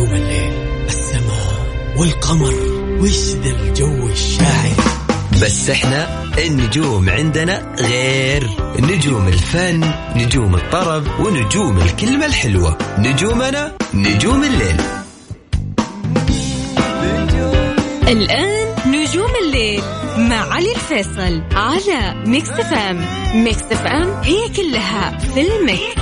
نجوم الليل السماء والقمر وش ذا الجو الشاعر. بس إحنا النجوم عندنا غير. نجوم الفن نجوم الطرب ونجوم الكلمة الحلوة. نجومنا نجوم الليل. الآن نجوم الليل مع علي الفيصل على ميكس إف إم ميكس إف إم it's all in the mix,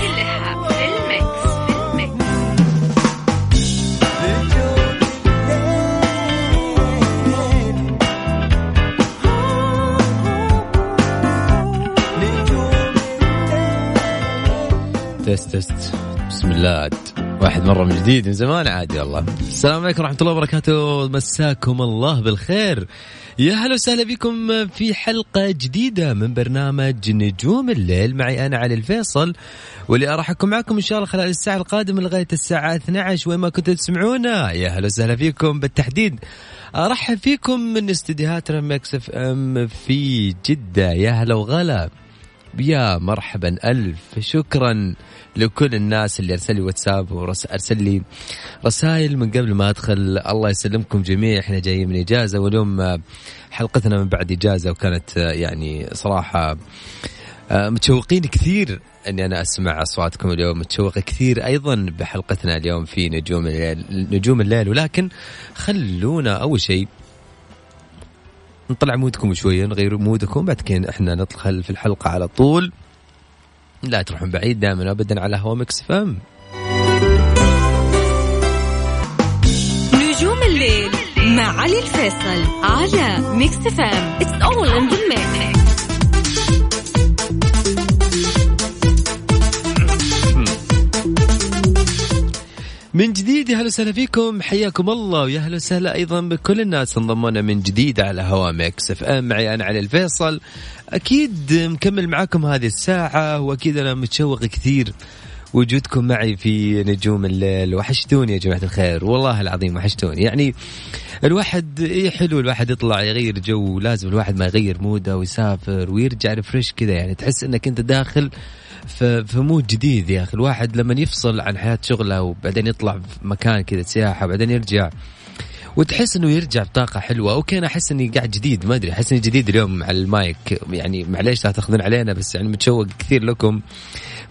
test test بسم الله. عاد واحد مرة من جديد من زمان عنكم والله. السلام عليكم ورحمة الله وبركاته. مساكم الله بالخير. يا هلا وسهلا بكم في حلقة جديدة من برنامج نجوم الليل. معي أنا علي الفيصل واللي راح أكون معكم إن شاء الله خلال الساعة القادمة لغاية الساعة 12 وين ما كنتوا تسمعونا يا هلا وسهلا فيكم بالتحديد. أرحب فيكم من استديوهات مكس إف إم في جدة. يا هلا وغلا. يا مرحبا ألف شكرا لكل الناس اللي أرسل لي واتساب وأرسل لي رسائل من قبل ما أدخل. الله يسلمكم جميع إحنا جايين من إجازة واليوم حلقتنا من بعد إجازة وكانت يعني صراحة متشوقين كثير إني أنا أسمع أصواتكم اليوم متشوق كثير أيضا بحلقتنا اليوم في نجوم الليل نجوم الليل. ولكن خلونا أول شيء نطلع mood كم شوية نغير mood كم بعد كذا إحنا ندخل في الحلقة على طول. لا تروحون بعيد دائما ابدا على هوا مكس إف إم نجوم الليل مع علي الفيصل على ميكس إف إم it's all in the mix من جديد يا هلا وسهلا فيكم. حياكم الله ويا هلا وسهلا أيضا بكل الناس انضمونا من جديد على هوا ميكس إف إم. معي أنا علي الفيصل. أكيد مكمل معاكم هذه الساعة وأكيد أنا متشوق كثير وجودكم معي في نجوم الليل. وحشتوني يا جماعة الخير والله العظيم وحشتوني. يعني الواحد إيه حلو الواحد يطلع يغير جو لازم الواحد ما يغير mood ه ويسافر ويرجع refresh كذا. يعني تحس إنك أنت داخل في mood جديد يا أخي. الواحد لما يفصل عن حياة شغله وبعدين يطلع في مكان كذا سياحة بعدين يرجع وتحس إنه يرجع بطاقة حلوة. okay أنا أحس إني قاعد جديد ما أدري أحس إني جديد اليوم على المايك. يعني معليش لا تأخذون علينا بس يعني متشوق كثير لكم.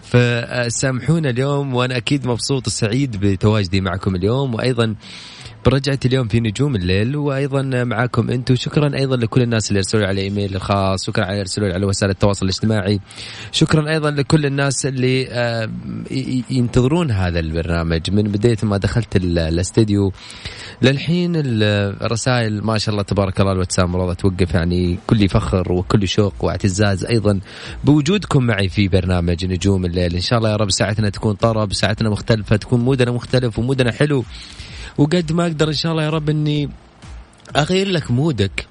فسامحونا اليوم وأنا أكيد مبسوط وسعيد بتواجدي معكم اليوم. وأيضا برجعت اليوم في نجوم الليل وأيضا معاكم أنتم شكرا أيضا لكل الناس اللي أرسلوا على إيميل الخاص شكرا على أرسلوا على وسائل التواصل الاجتماعي. شكرا أيضا لكل الناس اللي ينتظرون هذا البرنامج. من بداية ما دخلت الاستديو للحين الرسائل ما شاء الله تبارك الله الواتساب مرضى توقف يعني كل فخر وكل شوق واعتزاز أيضا بوجودكم معي في برنامج نجوم الليل. إن شاء الله يا رب ساعتنا تكون طرب ساعتنا مختلفة تكون مودنا مختلف ومودنا حلو. وقد ما أقدر إن شاء الله يا رب إني أغير لك مودك.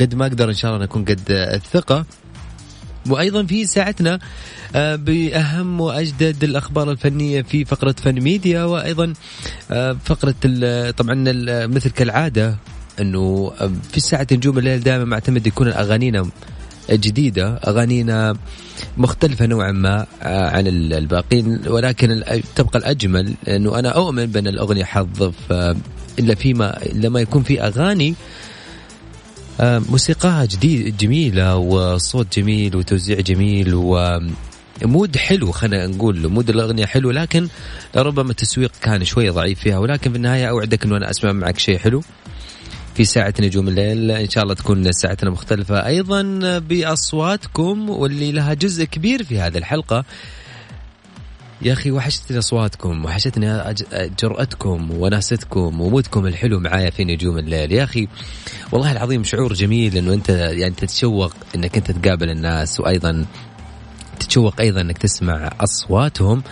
قد ما أقدر إن شاء الله نكون قد الثقة. وأيضا في ساعتنا بأهم وأجدد الأخبار الفنية في فقرة فن ميديا وأيضا فقرة طبعا مثل كالعادة إنه في ساعه نجوم الليل دائما معتمد يكون أغانينا جديدة أغانينا مختلفة نوعا ما عن الباقين ولكن تبقى الأجمل أنه أنا أؤمن بأن الأغنية حظ إلا فيما لما يكون في أغاني موسيقاها جديد جميلة وصوت جميل وتوزيع جميل و mood حلو خلينا نقول mood الأغنية حلو لكن ربما التسويق كان شوي ضعيف فيها ولكن في النهاية أوعدك إنه أنا أسمع معك شيء حلو. في ساعة نجوم الليل. إن شاء الله تكون ساعتنا مختلفة. أيضا بأصواتكم واللي لها جزء كبير في هذه الحلقة. يا أخي وحشتني أصواتكم وحشتني جرأتكم وناستكم ومودكم الحلو معايا في نجوم الليل. يا أخي والله العظيم شعور جميل أنه أنت يعني تتشوق أنك أنت تقابل الناس وأيضا تتشوق أيضا أنك تسمع أصواتهم.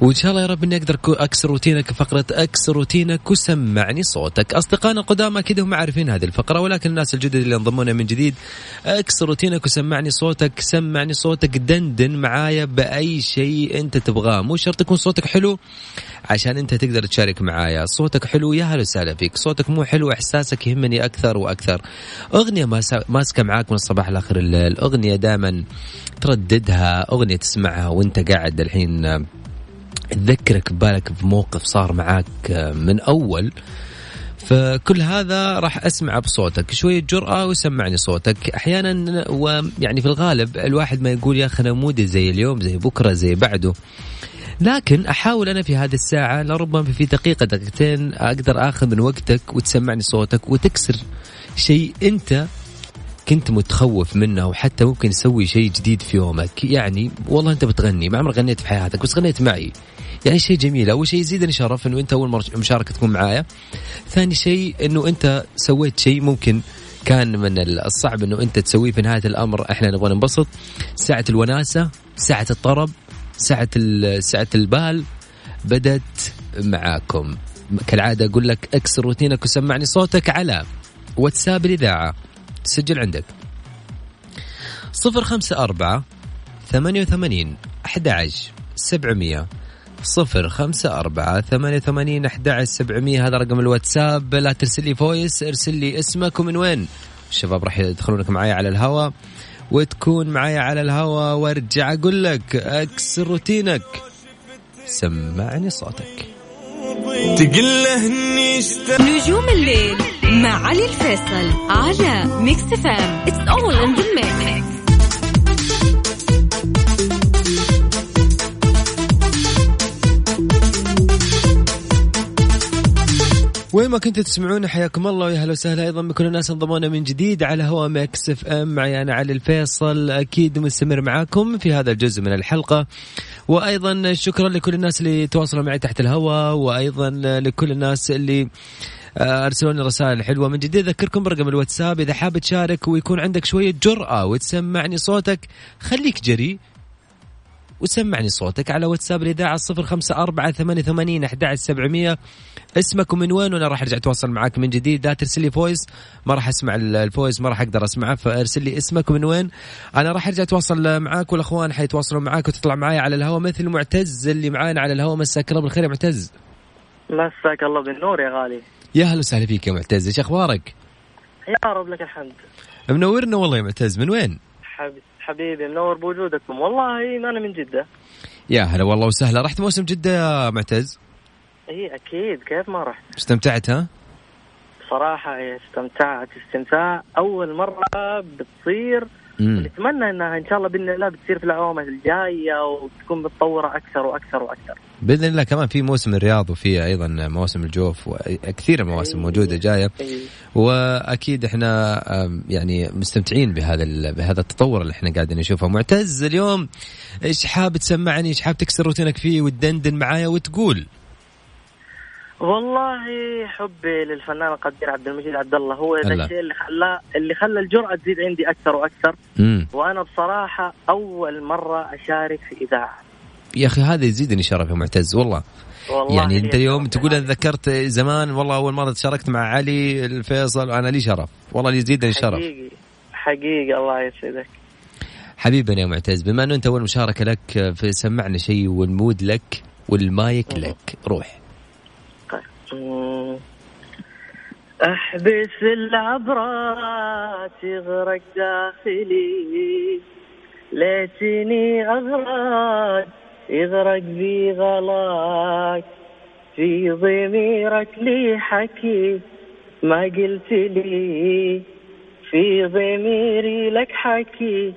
وإن شاء الله يا رب إني أقدر أكسر روتينك فقرة أكسر روتينك وسمعني صوتك. أصدقائنا القدامى كذا هم عارفين هذه الفقرة ولكن الناس الجدد اللي انضمونا من جديد أكسر روتينك وسمعني صوتك سمعني صوتك دندن معايا بأي شيء أنت تبغاه. مو شرط يكون صوتك حلو عشان أنت تقدر تشارك معايا. صوتك حلو يا هلا وسهلا فيك. صوتك مو حلو إحساسك يهمني أكثر وأكثر. أغنية ماسكة معاك من الصباح لآخر الليل. أغنية دائما ترددها أغنية تسمعها وأنت قاعد الحين تذكرك ببالك بموقف صار معاك من أول. فكل هذا راح أسمع بصوتك شوية جرأة وسمعني صوتك. أحيانا ويعني في الغالب الواحد ما يقول يا أخي أنا مودي زي اليوم زي بكرة زي بعده. لكن أحاول أنا في هذه الساعة لربما في دقيقة دقيقتين أقدر آخذ من وقتك وتسمعني صوتك وتكسر شيء أنت كنت متخوف منه وحتى ممكن تسوي شيء جديد في يومك. يعني والله أنت بتغني ما عمرك غنيت في حياتك بس غنيت معي. يعني شيء جميل أول شيء يزيدني شرف إنه أنت أول مرة مشاركة تكون معايا. ثاني شيء إنه أنت سويت شيء ممكن كان من الصعب إنه أنت تسويه في نهاية الأمر. إحنا نبغى ننبسط. ساعة الوناسة ساعة الطرب ساعة ساعة البال بدت معاكم. كالعادة أقول لك اكسر روتينك وسمعني صوتك على واتساب الإذاعة. سجل عندك. صفر خمسة أربعة ثمانية وثمانين أحد عشر سبعمية. صفر خمسة أربعة ثمانية وثمانين أحد سبعمية. هذا رقم الواتساب. لا ترسل لي voice ارسل لي اسمك ومن وين. الشباب راح يدخلونك معايا على الهواء وتكون معايا على الهواء وارجع أقول لك أكسر روتينك. سمعني صوتك. نجوم الليل مع علي الفيصل على ميكس إف إم it's all in the mix وين ما كنتوا تسمعونا حياكم الله ويا هلا وسهلا. أيضا بكل الناس انضمونا من جديد على هوا مكس إف إم. معي أنا علي الفيصل أكيد مستمر معاكم في هذا الجزء من الحلقة. وأيضا شكرا لكل الناس اللي تواصلوا معي تحت الهواء وأيضا لكل الناس اللي آه، أرسلوا لنا رسائل حلوة. من جديد أذكركم برقم الواتساب إذا حاب تشارك ويكون عندك شوية جرأة وتسمعني صوتك خليك جري وسمعني صوتك على واتساب الإذاعة صفر خمسة أربعة ثمانية ثمانين أحد سبعمية. اسمك ومن وين؟ وأنا راح أرجع أتواصل معك من جديد. لا ترسل لي voice. ما راح أسمع ال voice ما راح أقدر أسمعه. فأرسل لي اسمك ومن وين؟ أنا راح أرجع أتواصل معك والأخوان حيتواصلوا معك وتطلع معي على الهواء. مثل معتز اللي معانا على الهواء مساك الله بالخير يا معتز. مساك الله بالنور يا غالي. يا هلا وسهلا فيك يا معتز. إيش أخبارك؟ يا رب لك الحمد. منورنا والله يا معتز. من وين؟ حبيبي. حبيبي منور بوجودكم. والله أنا من جدة. يا هلا والله وسهلا. رحت موسم جدة يا معتز؟ إي أكيد. كيف ما رحت؟ استمتعت ها؟ صراحة استمتعت. استمتاع. أول مرة بتصير نتمنى انها إن شاء الله بإذن الله بتصير في الاعوام الجاية وتكون متطوره أكثر وأكثر وأكثر. بإذن الله كمان في موسم الرياض وفي أيضا مواسم الجوف وكثير المواسم أيه موجودة جاية. أيه. وأكيد إحنا يعني مستمتعين بهذا بهذا التطور اللي إحنا قاعدين نشوفه. معتز اليوم إيش حاب تسمعني؟ إيش حاب تكسر روتينك فيه وتدندن معايا وتقول؟ والله حبي للفنان القدير عبد المجيد عبد الله. هو الشيء اللي خلاه اللي خلى الجرأة تزيد عندي أكثر وأكثر. مم. وأنا بصراحة أول مرة أشارك في إذاعة. يا أخي هذا يزيدني شرف يا معتز والله. والله يعني أنت اليوم تقول أنا ذكرت زمان والله أول مرة تشاركت مع علي الفيصل أنا لي شرف. والله اللي يزيدني الشرف حقيقي. حقيقي الله يسعدك. حبيبنا يا معتز بما أنه أنت أول مشاركة لك فسمعنا شيء والمود لك والمايك لك. روح. أحبس العبرات يغرق داخلي. ليتني أغرق يغرق في غلاك. في ضميرك لي حكي ما قلت لي. في ضميري لك حكي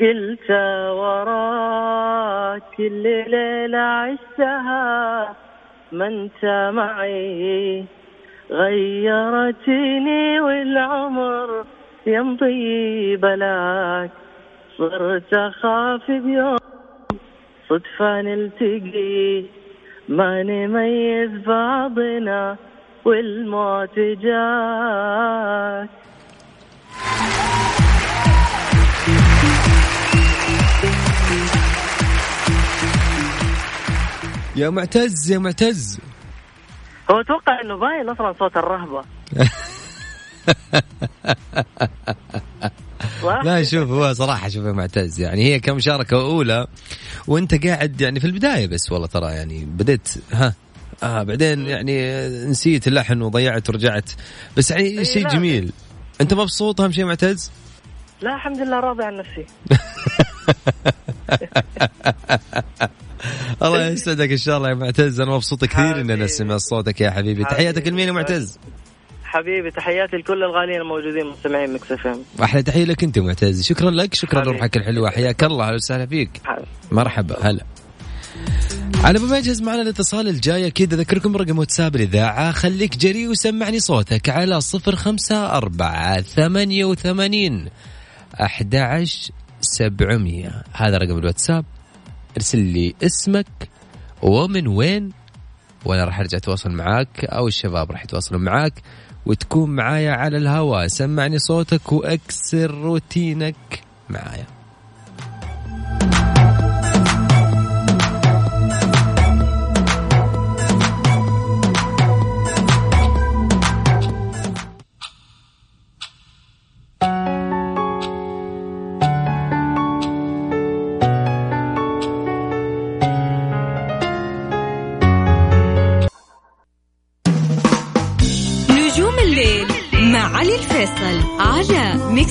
قلت وراك. كل ليلة عشتها ما انت معي غيرتني والعمر يمضي بلاك. صرت أخاف بيوم صدفة نلتقي. ما نميز بعضنا والموت جاك. يا معتز يا معتز. هو أتوقع إنه باين أصلا صوت الرهبة. لا شوف هو صراحة شوف يا معتز يعني هي كمشاركة أولى وأنت قاعد يعني في البداية بس والله ترى يعني بديت ها آه بعدين يعني نسيت اللحن وضيعت ورجعت. بس يعني إيه، شيء جميل. أنت مبسوط أهم شيء معتز؟ لا الحمد لله راضي عن نفسي. الله يسعدك إن شاء الله يا معتز. أنا مبسوط كثير ان أنا سمع صوتك يا حبيبي. تحياتك لمين يا معتز؟ حبيبي تحياتي لكل الغاليين الموجودين مستمعين مكس إف إم. واحلى تحية لك أنت معتز. شكرا لك شكرا لروحك الحلوة. حياك الله أهلا وسهلا فيك. مرحبا هلا. على ما يجهز معنا الاتصال الجاي. أكيد أذكركم رقم واتساب الإذاعة. خليك جري وسمعني صوتك على صفر خمسة أربعة ثمانية وثمانين أحد عشر سبعمية. هذا رقم الواتساب. ارسل لي اسمك ومن وين وأنا راح أرجع أتواصل معاك أو الشباب راح يتواصلون معاك وتكون معايا على الهواء. سمعني صوتك وأكسر روتينك معايا.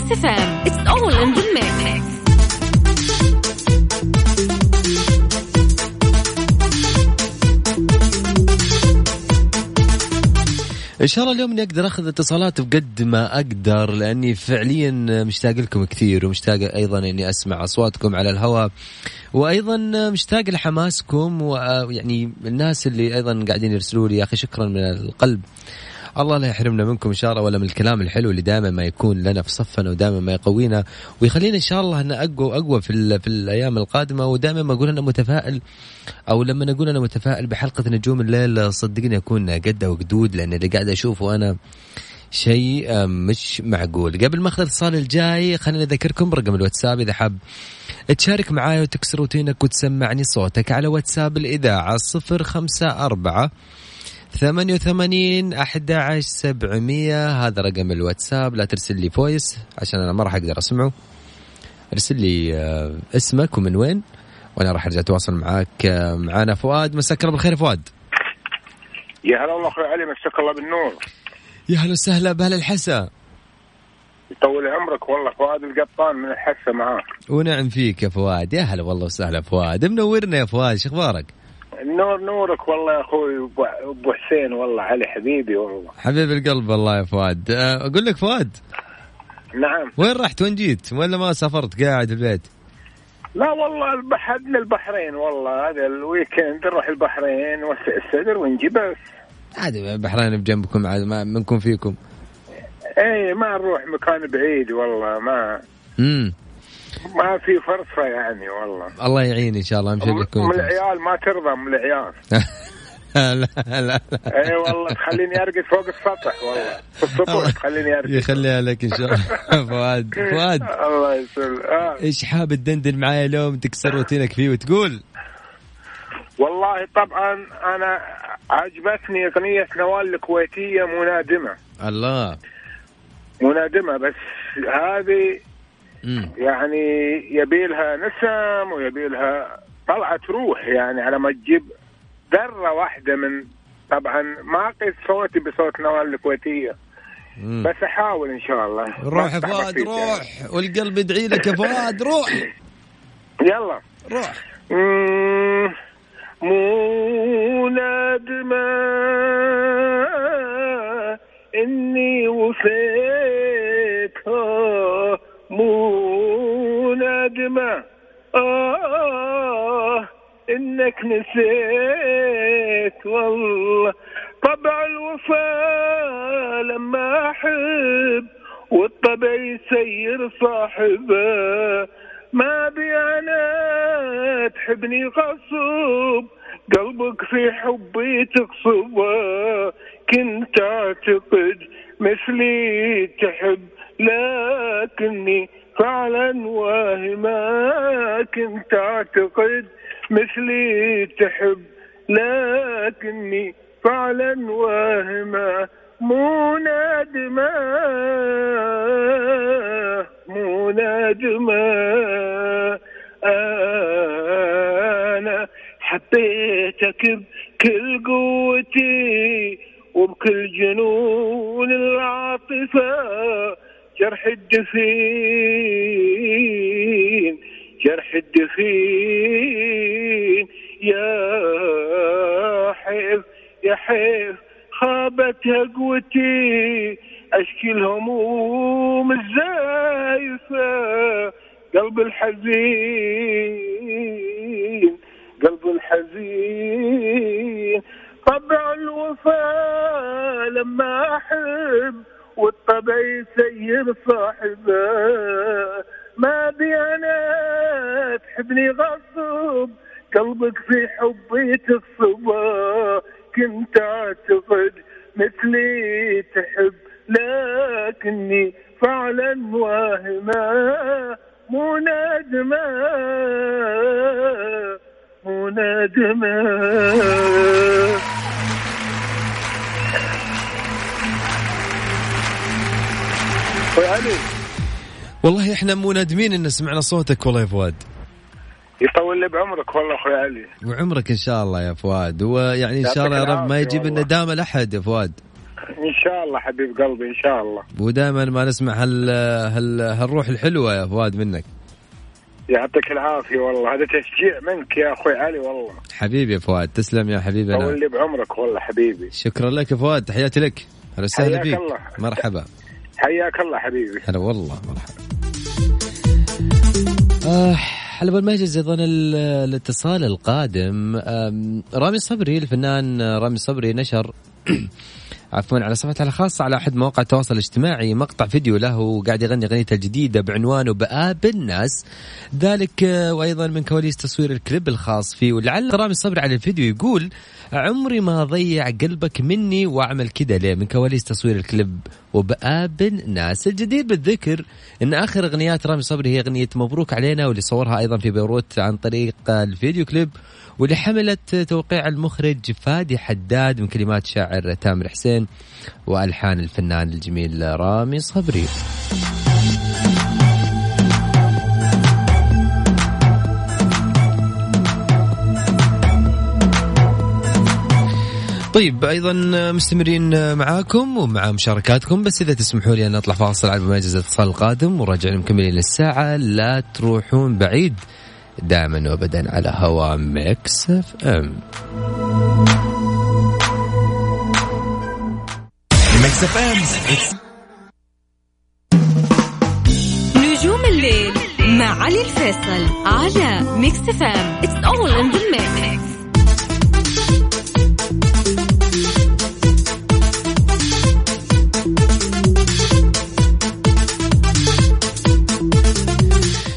FM. It's all in the mix. إن شاء الله اليوم إني أقدر أخذ اتصالات بقد ما أقدر لأني فعليا مشتاق لكم كثير ومشتاق أيضا إني أسمع أصواتكم على الهواء وأيضا مشتاق لحماسكم ويعني الناس اللي أيضا قاعدين يرسلوا لي يا أخي شكرا من القلب الله لا يحرمنا منكم إن شاء الله ولا من الكلام الحلو اللي دائما ما يكون لنا في صفنا ودائما ما يقوينا. ويخلينا إن شاء الله إن اقوى أقوى في في الأيام القادمة. ودائما ما أقول أنا متفائل أو لما أقول أنا متفائل بحلقة نجوم الليل صدقني أكون قد وقدود لأن اللي قاعد أشوفه أنا شيء مش معقول. قبل ما أخذ الاتصال الجاي خليني أذكركم برقم الواتساب إذا حاب. تشارك معاي وتكسر روتينك وتسمعني صوتك على واتساب الإذاعة صفر خمسة أربعة ثمانية وثمانين أحد عشر سبعمية. هذا رقم الواتساب. لا ترسل لي فويس عشان أنا ما راح أقدر أسمعه. ارسل لي آه، اسمك ومن وين وأنا راح أرجع أتواصل معاك. آه، معانا فؤاد. مساك الله بالخير فؤاد. يا هلا والله أخوي علي. مساك الله بالنور. يا هلا وسهلا بأهل الحسا. يطول عمرك والله فؤاد القطان من الحسا معاك. ونعم فيك يا فؤاد. يا هلا والله وسهلا فؤاد. منورنا يا فؤاد. شو أخبارك؟ نور نورك والله يا أخوي ابو حسين والله علي حبيبي والله. حبيب القلب والله يا فؤاد. أه، أقول لك فؤاد نعم. وين رحت؟ وين جيت؟ ولا ما سافرت قاعد البيت؟ لا والله البحر البحرين والله هذا ال weekend نروح البحرين نوسع الصدر ونجي بس. عادي البحرين بجنبكم عاد ما منكم فيكم. اي ما نروح مكان بعيد والله ما امم ما في فرصة يعني والله. الله يعين إن شاء الله أمشي لكم أم العيال ما ترضى أم العيال. لا لا لا. إي والله تخليني ارقد فوق السطح والله. في السطح تخليني ارقد يخليها لك إن شاء الله. فؤاد فؤاد. الله يسلمك. آه. إيش حاب تدندن معايا اليوم تكسر روتينك فيه وتقول؟ والله طبعا أنا عجبتني أغنية نوال الكويتية منادمة. الله. منادمة بس هذه يعني يبي لها نسم ويبي لها طلعة روح يعني على ما تجيب ذرة واحدة من طبعا ما قيس صوتي بصوت نوال الكويتية. بس أحاول إن شاء الله. روح يا فؤاد روح يعني. والقلب يدعي لك يا فؤاد روح. يلا. روح. مو ندمة إني وفيت مو ندمة آه إنك نسيت والله. طبع الوفاء لما أحب والطبع يسير صاحبه. ما بي أنا تحبني غصب قلبك في حبي تغصبه. كنت أعتقد مثلي تحب. لكني فعلا واهما كنت أعتقد مثلي تحب. لكني فعلا واهما مو نادمة مو نادمة أنا حبيتك بكل قوتي وبكل جنون العاطفة. جرح الدفين جرح الدفين. يا حيف يا حيف خابت قوتي أشكي الهموم الزايفة قلب الحزين قلب الحزين. طبع الوفاء لما أحب والطبع يسير صاحبه. ما بي أنا تحبني غصب قلبك في حبي تغصبه كنت أعتقد مثلي تحب لكني فعلا واهمة. مو ندمه مو ندمه أخوي علي. والله إحنا مو ندمين إن سمعنا صوتك والله يا فؤاد. يطول لي بعمرك والله أخوي علي. وعمرك إن شاء الله يا فؤاد. ويعني إن شاء الله يا رب ما يجيب الندامه لاحد يا فؤاد. إن شاء الله حبيب قلبي إن شاء الله. ودائما ما نسمع هال هال هالروح الحلوة يا فؤاد منك. يعطيك العافية والله. هذا تشجيع منك يا أخوي علي والله. حبيبي يا فؤاد تسلم يا حبيبي طول لي بعمرك والله حبيبي. شكرا لك يا فؤاد تحياتي لك. أهلا وسهلا فيك. الله. مرحبا. حياك الله حبيبي. هلا والله مرحبا. آه ما يجهز أيضا الاتصال القادم رامي صبري الفنان رامي صبري نشر عفوا على صفحته الخاصة على أحد مواقع التواصل الاجتماعي. مقطع فيديو له وقاعد يغني أغنيته الجديدة بعنوانه بآب الناس. ذلك وأيضا من كواليس تصوير الكليب الخاص فيه. ولعل رامي الصبري على الفيديو يقول عمري ما ضيع قلبك مني وأعمل كذا ليه؟ من كواليس تصوير الكليب وبآب الناس. الجدير بالذكر أن آخر أغنيات رامي صبري هي أغنية مبروك علينا واللي صورها أيضا في بيروت عن طريق الفيديو كليب. واللي حملت توقيع المخرج فادي حداد من كلمات شاعر تامر حسين وألحان الفنان الجميل رامي صبري. طيب أيضا مستمرين معاكم ومع مشاركاتكم بس إذا تسمحوا لي أن أطلع فاصل على ما الاتصال القادم وراجعين مكملين للساعة لا تروحون بعيد دائما وابدا على هوا ميكس اف ام. ميكس اف ام. نجوم الليل مع علي الفيصل على Mix FM. It's all in the mix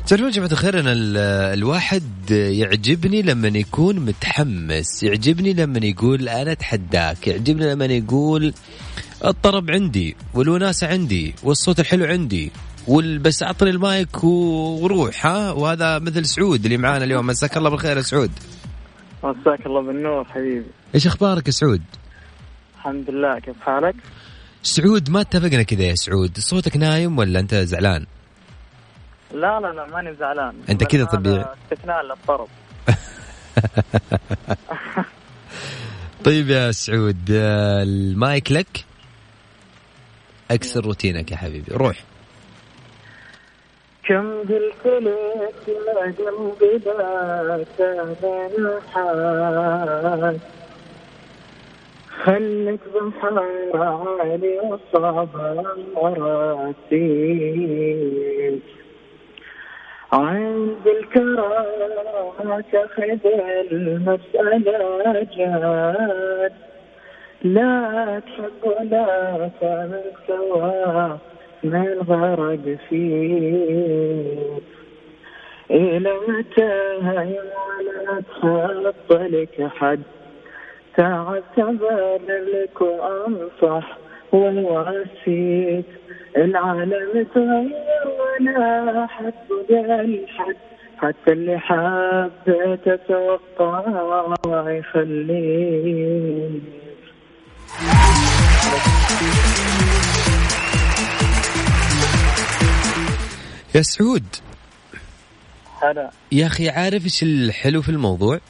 تعرفون جماعة الخير أنا الواحد يعجبني لما يكون متحمس يعجبني لما يقول أنا أتحداك يعجبني لما يقول الطرب عندي والوناسة عندي والصوت الحلو عندي بس أعطني المايك وروح ها وهذا مثل سعود اللي معانا اليوم مساك الله بالخير يا سعود مساك الله بالنور حبيبي إيش أخبارك يا سعود؟ الحمد لله كيف حالك؟ سعود ما اتفقنا كذا يا سعود صوتك نايم ولا أنت زعلان؟ لا لا لا ماني زعلان. أنت كذا طبيعي استثناء للطرب. طيب يا سعود المايك لك؟ أكسر روتينك يا حبيبي. روح. كم قلت لك يا قلبي لا تهدى حال خلك بحر عالي وصعب مراتي عند الكرامة تاخذ المسألة جاد. لا تحب ولا تعمل سوا من غرق فيه. إلى متى ولا تحط لك حد تعتبر لك وأنصح وواسيك العالم تغير ولا حد الحد حتى اللي حاب تتوقع يخليك يا سعود. هلا. يا أخي عارف إيش الحلو في الموضوع؟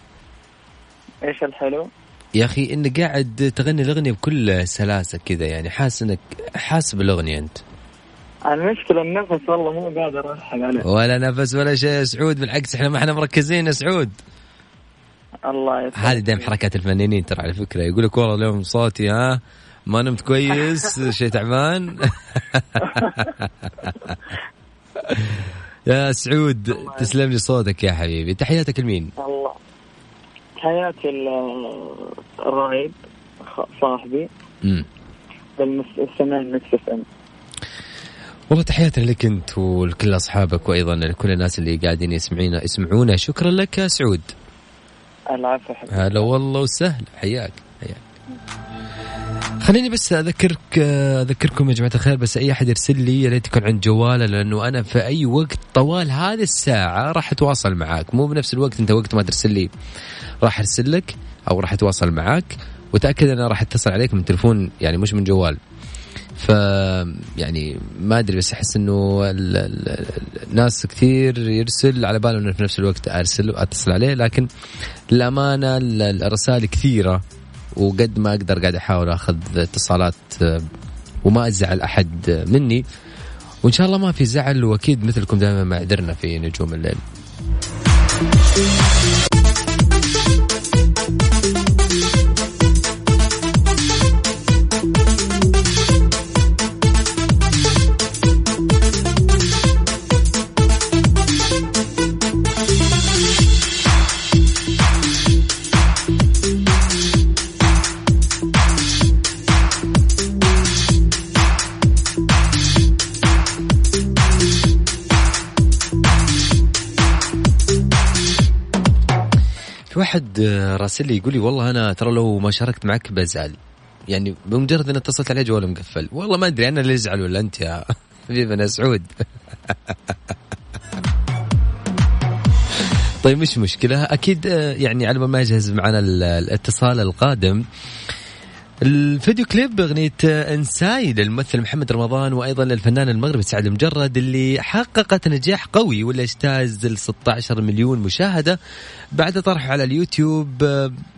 إيش الحلو؟ يا أخي انك قاعد تغني الأغنية بكل سلاسة كذا يعني حاسس إنك حاسس بالأغنية أنت. المشكلة النفس والله مو قادر ألحق عليه. ولا نفس ولا شيء يا سعود بالعكس إحنا ما إحنا مركزين يا سعود. الله يسلمك. هذه دائما حركات الفنانين ترى على فكرة يقول لك والله اليوم صوتي ها ما نمت كويس شيء تعبان. يا سعود تسلم لي صوتك يا حبيبي. تحياتك لمين؟ الله. حياتي ال- الرهيب خ- صاحبي. مم. بالسماء Mix FM. والله تحياتنا لك انت ولكل اصحابك وأيضا لكل الناس اللي قاعدين يسمعينا يسمعونا. شكرا لك يا سعود. العفو حبيبي. هلا والله وسهلا. حياك. حياك. خليني بس أذكرك أذكركم يا جماعة الخير بس أي أحد يرسل لي يا ريت يكون عند جواله لأنه أنا في أي وقت طوال هذه الساعة راح أتواصل معاك. مو بنفس الوقت أنت وقت ما ترسل لي راح أرسل لك أو راح أتواصل معاك وتأكد أنا راح أتصل عليك من تلفون يعني مش من جوال. ف يعني ما أدري بس أحس إنه ال- ال- ال- الناس كثير يرسل على باله إنه في نفس الوقت أرسل واتصل عليه لكن للأمانة ال- الرسائل كثيرة. وقد ما أقدر قاعد أحاول أخذ اتصالات آه، وما أزعل أحد مني. وإن شاء الله ما في زعل وأكيد مثلكم دائما معذرنا في نجوم الليل. واحد آه، راسل لي يقول لي والله أنا ترى لو ما شاركت معك بزعل. يعني بمجرد إن اتصلت عليه جواله مقفل. والله ما أدري أنا اللي ازعل ولا أنت يا حبيبنا سعود. طيب مش مشكلة؟ أكيد آه، يعني على ما يجهز معنا ال- الاتصال القادم الفيديو كليب أغنية انساي للممثل محمد رمضان وأيضا للفنان المغربي سعد المجرد اللي حققت نجاح قوي واللي اجتاز ال 16 مليون مشاهدة بعد طرحه على اليوتيوب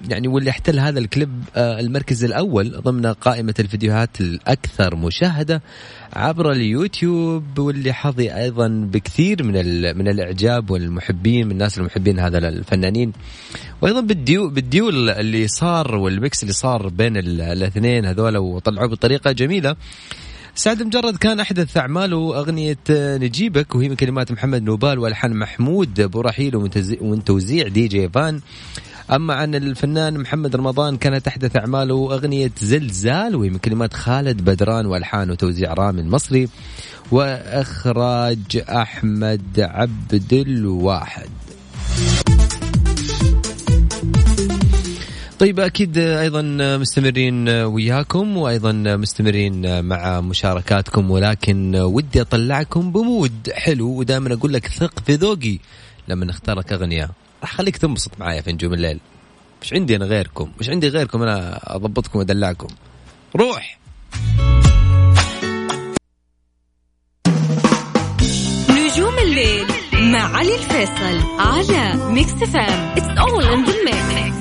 يعني واللي احتل هذا الكليب آه، المركز الأول ضمن قائمة الفيديوهات الأكثر مشاهدة. عبر اليوتيوب واللي حظي أيضا بكثير من من الإعجاب والمحبين من الناس المحبين هذا الاثنين وأيضا بالديو بالديو اللي صار وال mix اللي صار بين ال- الاثنين هذول وطلعوه بطريقة جميلة. سعد مجرد كان أحدث أعماله أغنية نجيبك وهي من كلمات محمد نوبال والحان محمود أبو رحيل ومن توزيع دي جي فان. أما عن الفنان محمد رمضان كانت احدث أعماله أغنية زلزال وهي من كلمات خالد بدران وألحان وتوزيع رامي المصري وإخراج أحمد عبد الواحد. طيب أكيد أيضا مستمرين وياكم وأيضا مستمرين مع مشاركاتكم ولكن ودي أطلعكم بمود حلو ودائما أقول لك ثق في ذوقي لما نختار لك أغنية. راح خليك تنبسط معايا في نجوم الليل. مش عندي أنا غيركم مش عندي غيركم أنا أضبطكم وأدلعكم. روح! نجوم الليل مع علي الفيصل على Mix FM it's all in the mix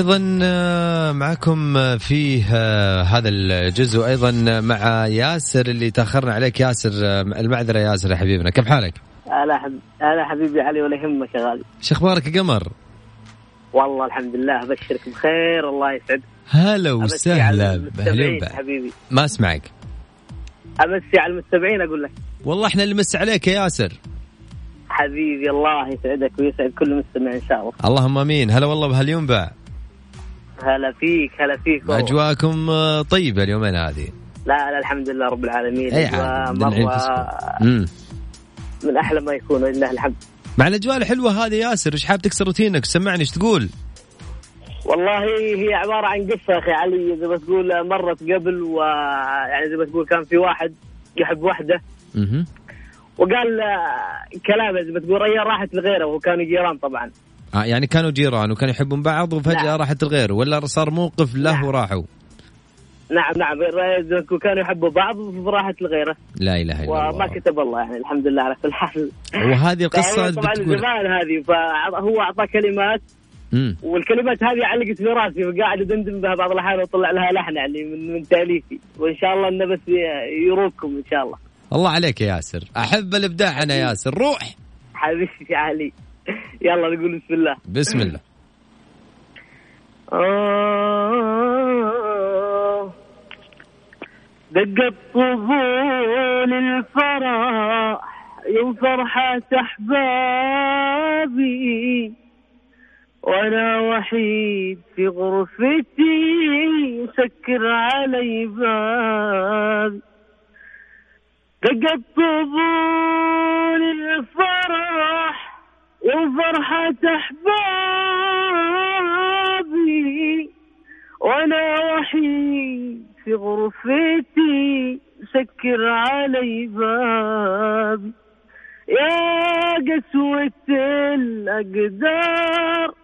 أيضا آه، معكم آه، فيه آه، هذا الجزء. أيضا مع ياسر اللي تأخرنا عليك. ياسر المعذرة يا ياسر يا حبيبنا. كيف حالك؟ هلا حب... هلا حبيبي علي ولا يهمك يا غالي. شو أخبارك يا قمر؟ والله الحمد لله أبشرك بخير الله يسعد هلا وسهلا. بهلا حبيبي. ما أسمعك. أمسي على المستمعين أقول لك. والله إحنا اللي مس عليك يا ياسر. حبيبي الله يسعدك ويسعد كل مستمع إن شاء الله. اللهم آمين. هلا والله بهالينبع هلا فيك هلا فيك. اجواءكم طيبة اليومين هذه؟ لا لا الحمد لله رب العالمين. أي مرة. من أحلى ما يكون ولله الحمد. مع الأجواء الحلوة هذه ياسر إيش حاب تكسر روتينك؟ سمعني إيش تقول؟ والله هي عبارة عن قصة أخي علي زي ما تقول مرت قبل ويعني زي ما تقول كان في واحد يحب واحدة. وقال آه، كلام زي ما تقول راحت لغيره وكانوا جيران طبعا. آه يعني كانوا جيران وكانوا يحبون بعض وفجأة نعم. راحت الغير ولا صار موقف له نعم. وراحوا؟ نعم نعم. زي ما تقول كانوا يحبوا بعض وراحت لغيره لا إله إلا وما الله. كتب الله يعني الحمد لله على كل حال. وهذه قصة فهو طبعا بتقول زمان هذه فهو أعطى كلمات. مم. والكلمات هذه علقت في راسي وقاعد أدندن بها بعض الأحيان وأطلع لها لحن يعني من من تأليفي. وإن شاء الله إنه بس يروقكم إن شاء الله. الله عليك يا ياسر. أحب الإبداع أنا ياسر. روح. حبيبي علي. يلا نقول بسم الله. بسم الله. آه دقت طبول الفرح يوم فرحة أحبابي. وأنا وحيد في غرفتي سكر علي بابي دقت طبول الفرح يوم فرحة أحبابي وأنا وحيد في غرفتي سكر علي بابي. يا قسوة الأقدار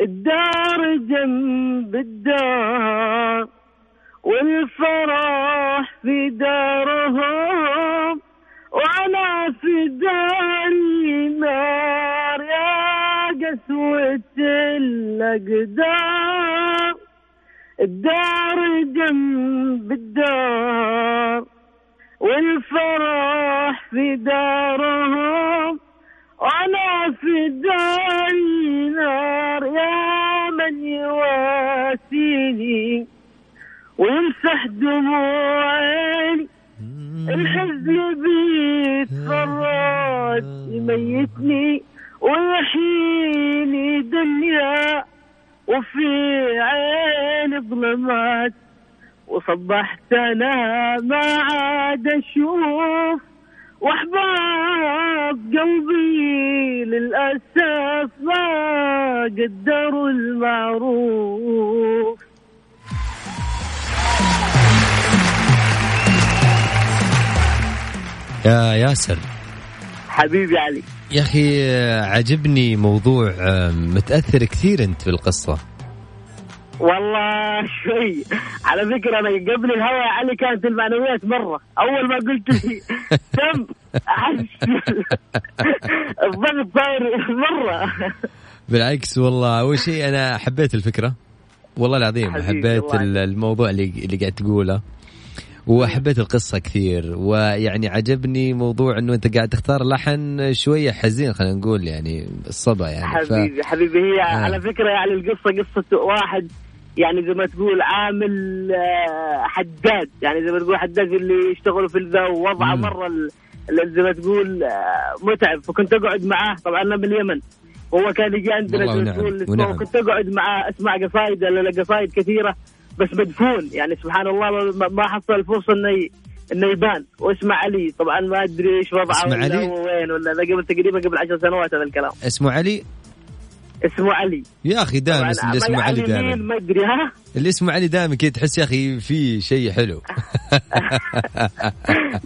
الدار جنب الدار والفرح في دارهم وأنا في داري نار قسوة الأقدار الدار جنب الدار والفرح في دارهم وأنا في داري نار يا من يواسيني ويمسح دموع عيني الحزن بيتفرج يميتني. ويحييني دنيا وفي عين ظلمات. وصبحت أنا ما عاد أشوف وأحباب قلبي للأسف ما قدروا المعروف. يا ياسر. حبيبي علي. يا أخي عجبني موضوع آه، متأثر كثير أنت بالقصة. والله شوي. على فكرة أنا قبل الهوا يا علي كانت المعنويات مرة. أول ما قلت لي تم احس الضغط صاير مرة. بالعكس والله أول شيء أنا حبيت الفكرة. والله العظيم حبيت الموضوع اللي اللي قاعد تقوله. وحبيت القصة كثير ويعني عجبني موضوع إنه أنت قاعد تختار لحن شوية حزين خلينا نقول يعني الصبا يعني ف... حبيبي حبيبي هي آه. على فكرة يعني القصة قصة واحد يعني زي ما تقول عامل آه، حداد يعني زي ما تقول حداد اللي يشتغلوا في ذا ووضعه ال- زي ما تقول آه، متعب فكنت أقعد معاه طبعا أنا من اليمن هو كان يجي عندنا والله زي ما ونعم، تقول ونعم. كنت أقعد معاه أسمع قصايد قصايد كثيرة بس مدفون يعني سبحان الله ما- ما حصل الفرصه إنه إنه يبان. واسمع علي. طبعا ما أدري إيش وضعه ولا وين ولا قبل تقريبا قبل عشر سنوات هذا الكلام. اسمه علي. اسمه علي. يا أخي دائما طبعاً اللي اسمه علي دائما ما أدري ها؟ اللي اسمه علي دائما كذا تحس يا أخي في شيء حلو.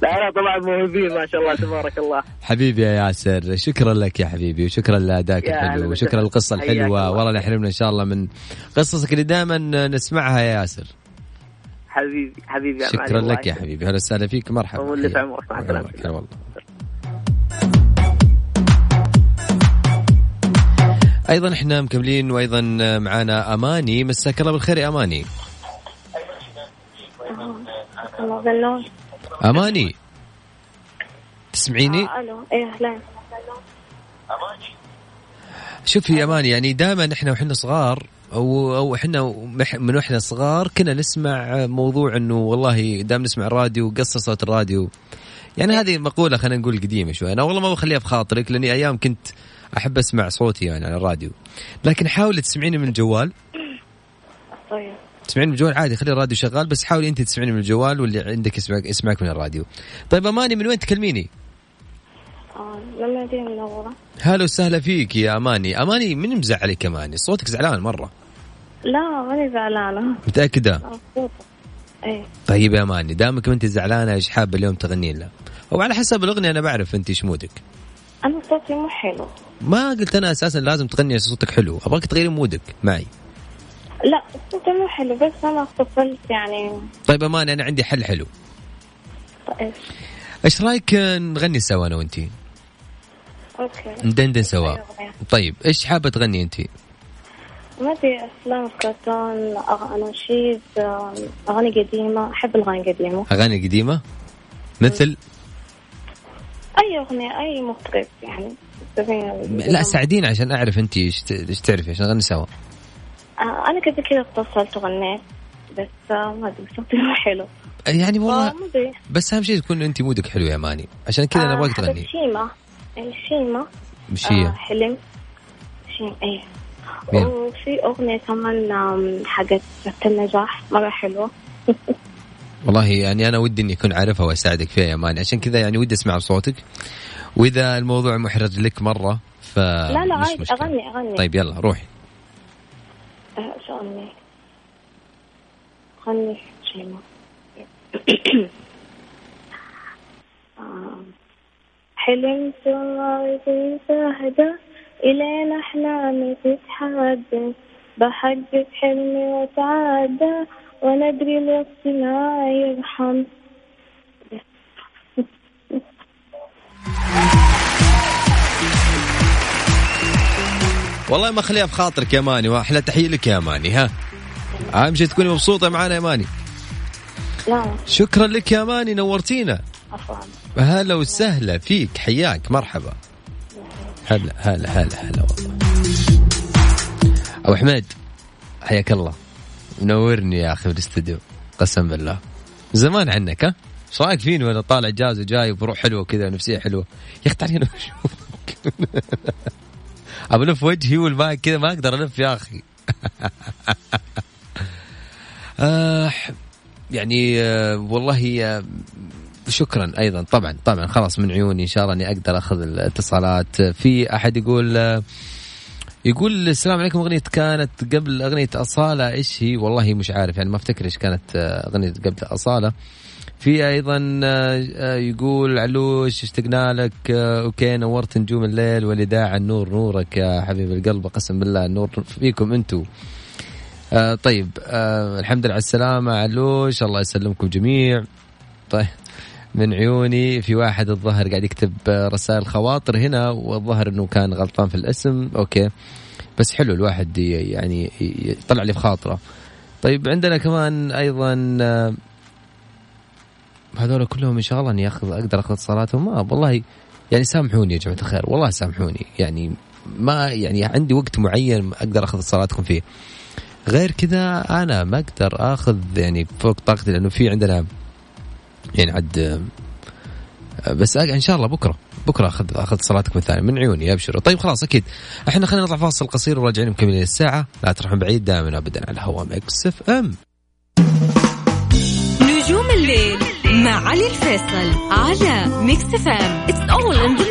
لا لا طبعا موهوبين ما شاء الله تبارك الله. حبيبي يا ياسر شكرا لك يا حبيبي وشكرا لأدائك الحلو. وشكرا للقصة الحلوة. الله. والله لا يحرمنا إن شاء الله من قصصك اللي دائما نسمعها يا ياسر. حبيبي حبيبي شكرا لك يا. حبيبي. هلا وسهلا فيك مرحبا. في عمرك، مع السلامة. هلا والله. أيضا إحنا مكملين وأيضا معانا أماني. مساك الله بالخير يا أماني. أماني تسمعيني؟ آه ألو. إيه أهلا. شوفي يا أماني يعني دائما إحنا وإحنا صغار أو أو إحنا من وإحنا صغار كنا نسمع موضوع إنه والله دائما نسمع الراديو قصة صوت الراديو. يعني هذه مقولة خلينا نقول قديمة شوي. أنا والله ما بخليها بخاطرك لأني أيام كنت أحب أسمع صوتي يعني على الراديو. لكن حاولي تسمعيني من الجوال. طيب. تسمعين من الجوال؟ عادي خلي الراديو شغال بس حاولي أنت تسمعيني من الجوال واللي عندك يسمعك يسمعك من الراديو. طيب أماني من وين تكلميني؟ آه من هلا وسهلا فيك يا أماني. أماني من مزعلك أماني؟ صوتك زعلان مرة. لا ماني زعلانة. متأكدة؟ مبسوطة إيه. طيب يا أماني دامك ما أنت زعلانة إيش حابه اليوم تغنين له؟ أو على حسب الأغنية أنا بعرف أنت إيش مودك. أنا صوتي مو حلو. ما قلت أنا أساسا لازم تغني صوتك حلو. أبغاك تغيري مودك معي. لا صوتي مو حلو بس أنا اتصلت يعني. طيب اماني أنا عندي حل حلو. طيب. إيش رأيك نغني سوا أنا وانت okay. ندندن سوا. أغنية. طيب إيش حابة تغني انت ما أدري افلام كرتون اناشيد أغاني قديمة. أحب الأغاني القديمة. أغاني قديمة؟ مثل؟ أي أغنية أي مطرب يعني. لا ساعديني عشان أعرف أنت إيش تعرفي عشان نغني سوا. آه، أنا كذا كذا اتصلت وغنيت بس آه، ما أدري صوتي مو حلو. يعني والله آه، ما أدري. بس أهم شيء تكون أنت مودك حلو يا ماني. عشان كذا أنا أبغاك تغني. شيمة. إيه، شيمة. مش آه حلم. شيم إيه؟ وفي أغنية كمان حقت النجاح مرة حلوة. والله يعني أنا ودي إني أكون عارفها وأساعدك فيها يا ماني عشان كذا يعني ودي أسمع صوتك. وإذا الموضوع محرج لك مرة ف لا لا مش عادي. أغني أغني. طيب يلا روحي. آه، شو أغني؟ أغني شيمة آم، حلمت وعيدي تهدى إلين أحلامي تتحدث بحقق حلمي وأتعدى وندري الوقت ما يرحم. والله ما خليها بخاطرك يا ماني واحلى تحية لك يا ماني ها. أهم شيء تكوني مبسوطة معنا يا ماني. لا شكرا لك يا ماني نورتينا. عفوا. هلا وسهلا فيك حياك مرحبا. هلا هلا هلا هلا والله. أبو حميد حياك الله. منورني يا أخي في الاستوديو قسم بالله. زمان عنك ها؟ إيش رأيك فيني وأنا طالع جاز وجاي بروح حلوة كذا ونفسيه حلوة؟ يا أخي تعالي أنا اشوفك ابى الف وجهي والمايك كذا ما أقدر ألف يا أخي. آه يعني آه والله آه شكرا أيضا طبعا طبعا خلاص من عيوني إن شاء الله إني أقدر أخذ الاتصالات. في أحد يقول آه، يقول السلام عليكم أغنية كانت قبل أغنية أصالة. إيش هي؟ والله مش عارف يعني ما أفتكر إيش كانت آه، أغنية قبل أصالة. في أيضا آه، آه، يقول علوش اشتقنا لك okay نورت نجوم الليل والاذاعه النور نورك يا حبيب القلب قسم بالله النور فيكم أنتم طيب الحمد لله على السلامة. علوش الله يسلمكم جميع. طيب. من عيوني في واحد الظهر قاعد يكتب آه، رسائل خواطر هنا والظهر إنه كان غلطان في الاسم. okay. بس حلو الواحد يعني يطلع لي في خاطره طيب عندنا كمان أيضا آه، هذول كلهم إن شاء الله إني اخذ أقدر أخذ اتصالاتهم ما والله يعني سامحوني يا جماعة الخير. والله سامحوني. يعني ما يعني عندي وقت معين أقدر أخذ اتصالاتكم فيه. غير كذا أنا ما أقدر أخذ يعني فوق طاقتي لأنه في عندنا يعني عد آه، بس إن شاء الله بكرة بكرة اخذ أخذ صلاتكم الثانية من عيوني ابشروا طيب خلاص أكيد. إحنا خلينا نطلع فاصل قصير وراجعين مكملين الساعة. لا تروحون بعيد دائما ابدا على هوا Mix FM. نجوم الليل مع علي الفيصل على Mix FM. It's all in the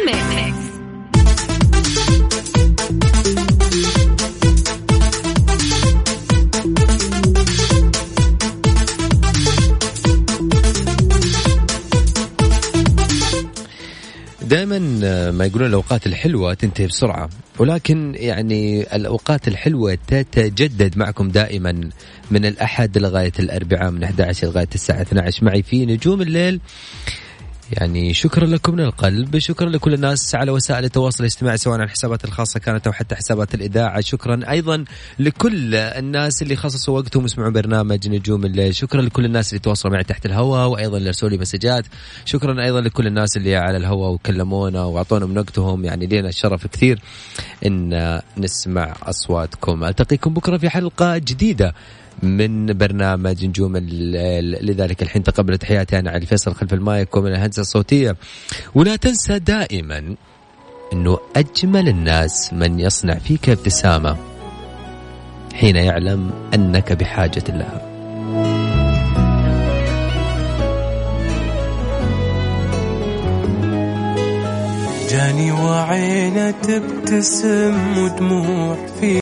دائما ما يقولون الأوقات الحلوة تنتهي بسرعة. ولكن يعني الأوقات الحلوة تتجدد معكم دائما من الأحد لغاية الأربعاء من 11 لغاية الساعة 12 معي في نجوم الليل يعني شكرا لكم من القلب شكرا لكل الناس على وسائل التواصل الاجتماعي سواء على الحسابات الخاصة كانت أو حتى حسابات الإذاعة. شكرا أيضا لكل الناس اللي خصصوا وقتهم يسمعون برنامج نجوم الليل. شكرا لكل الناس اللي تواصلوا معي تحت الهواء وأيضا اللي أرسلوا لي مسجات. شكرا أيضا لكل الناس اللي على الهواء وكلمونا وأعطونا من وقتهم يعني لنا الشرف كثير إن نسمع أصواتكم. ألتقيكم بكرة في حلقة جديدة. من برنامج نجوم لذلك الحين تقبل تحياتي أنا علي الفيصل خلف المايك ومن الهندسة الصوتية. ولا تنسى دائما أنه أجمل الناس من يصنع فيك ابتسامة حين يعلم أنك بحاجة لها. جاني وعينة تبتسم ودموع في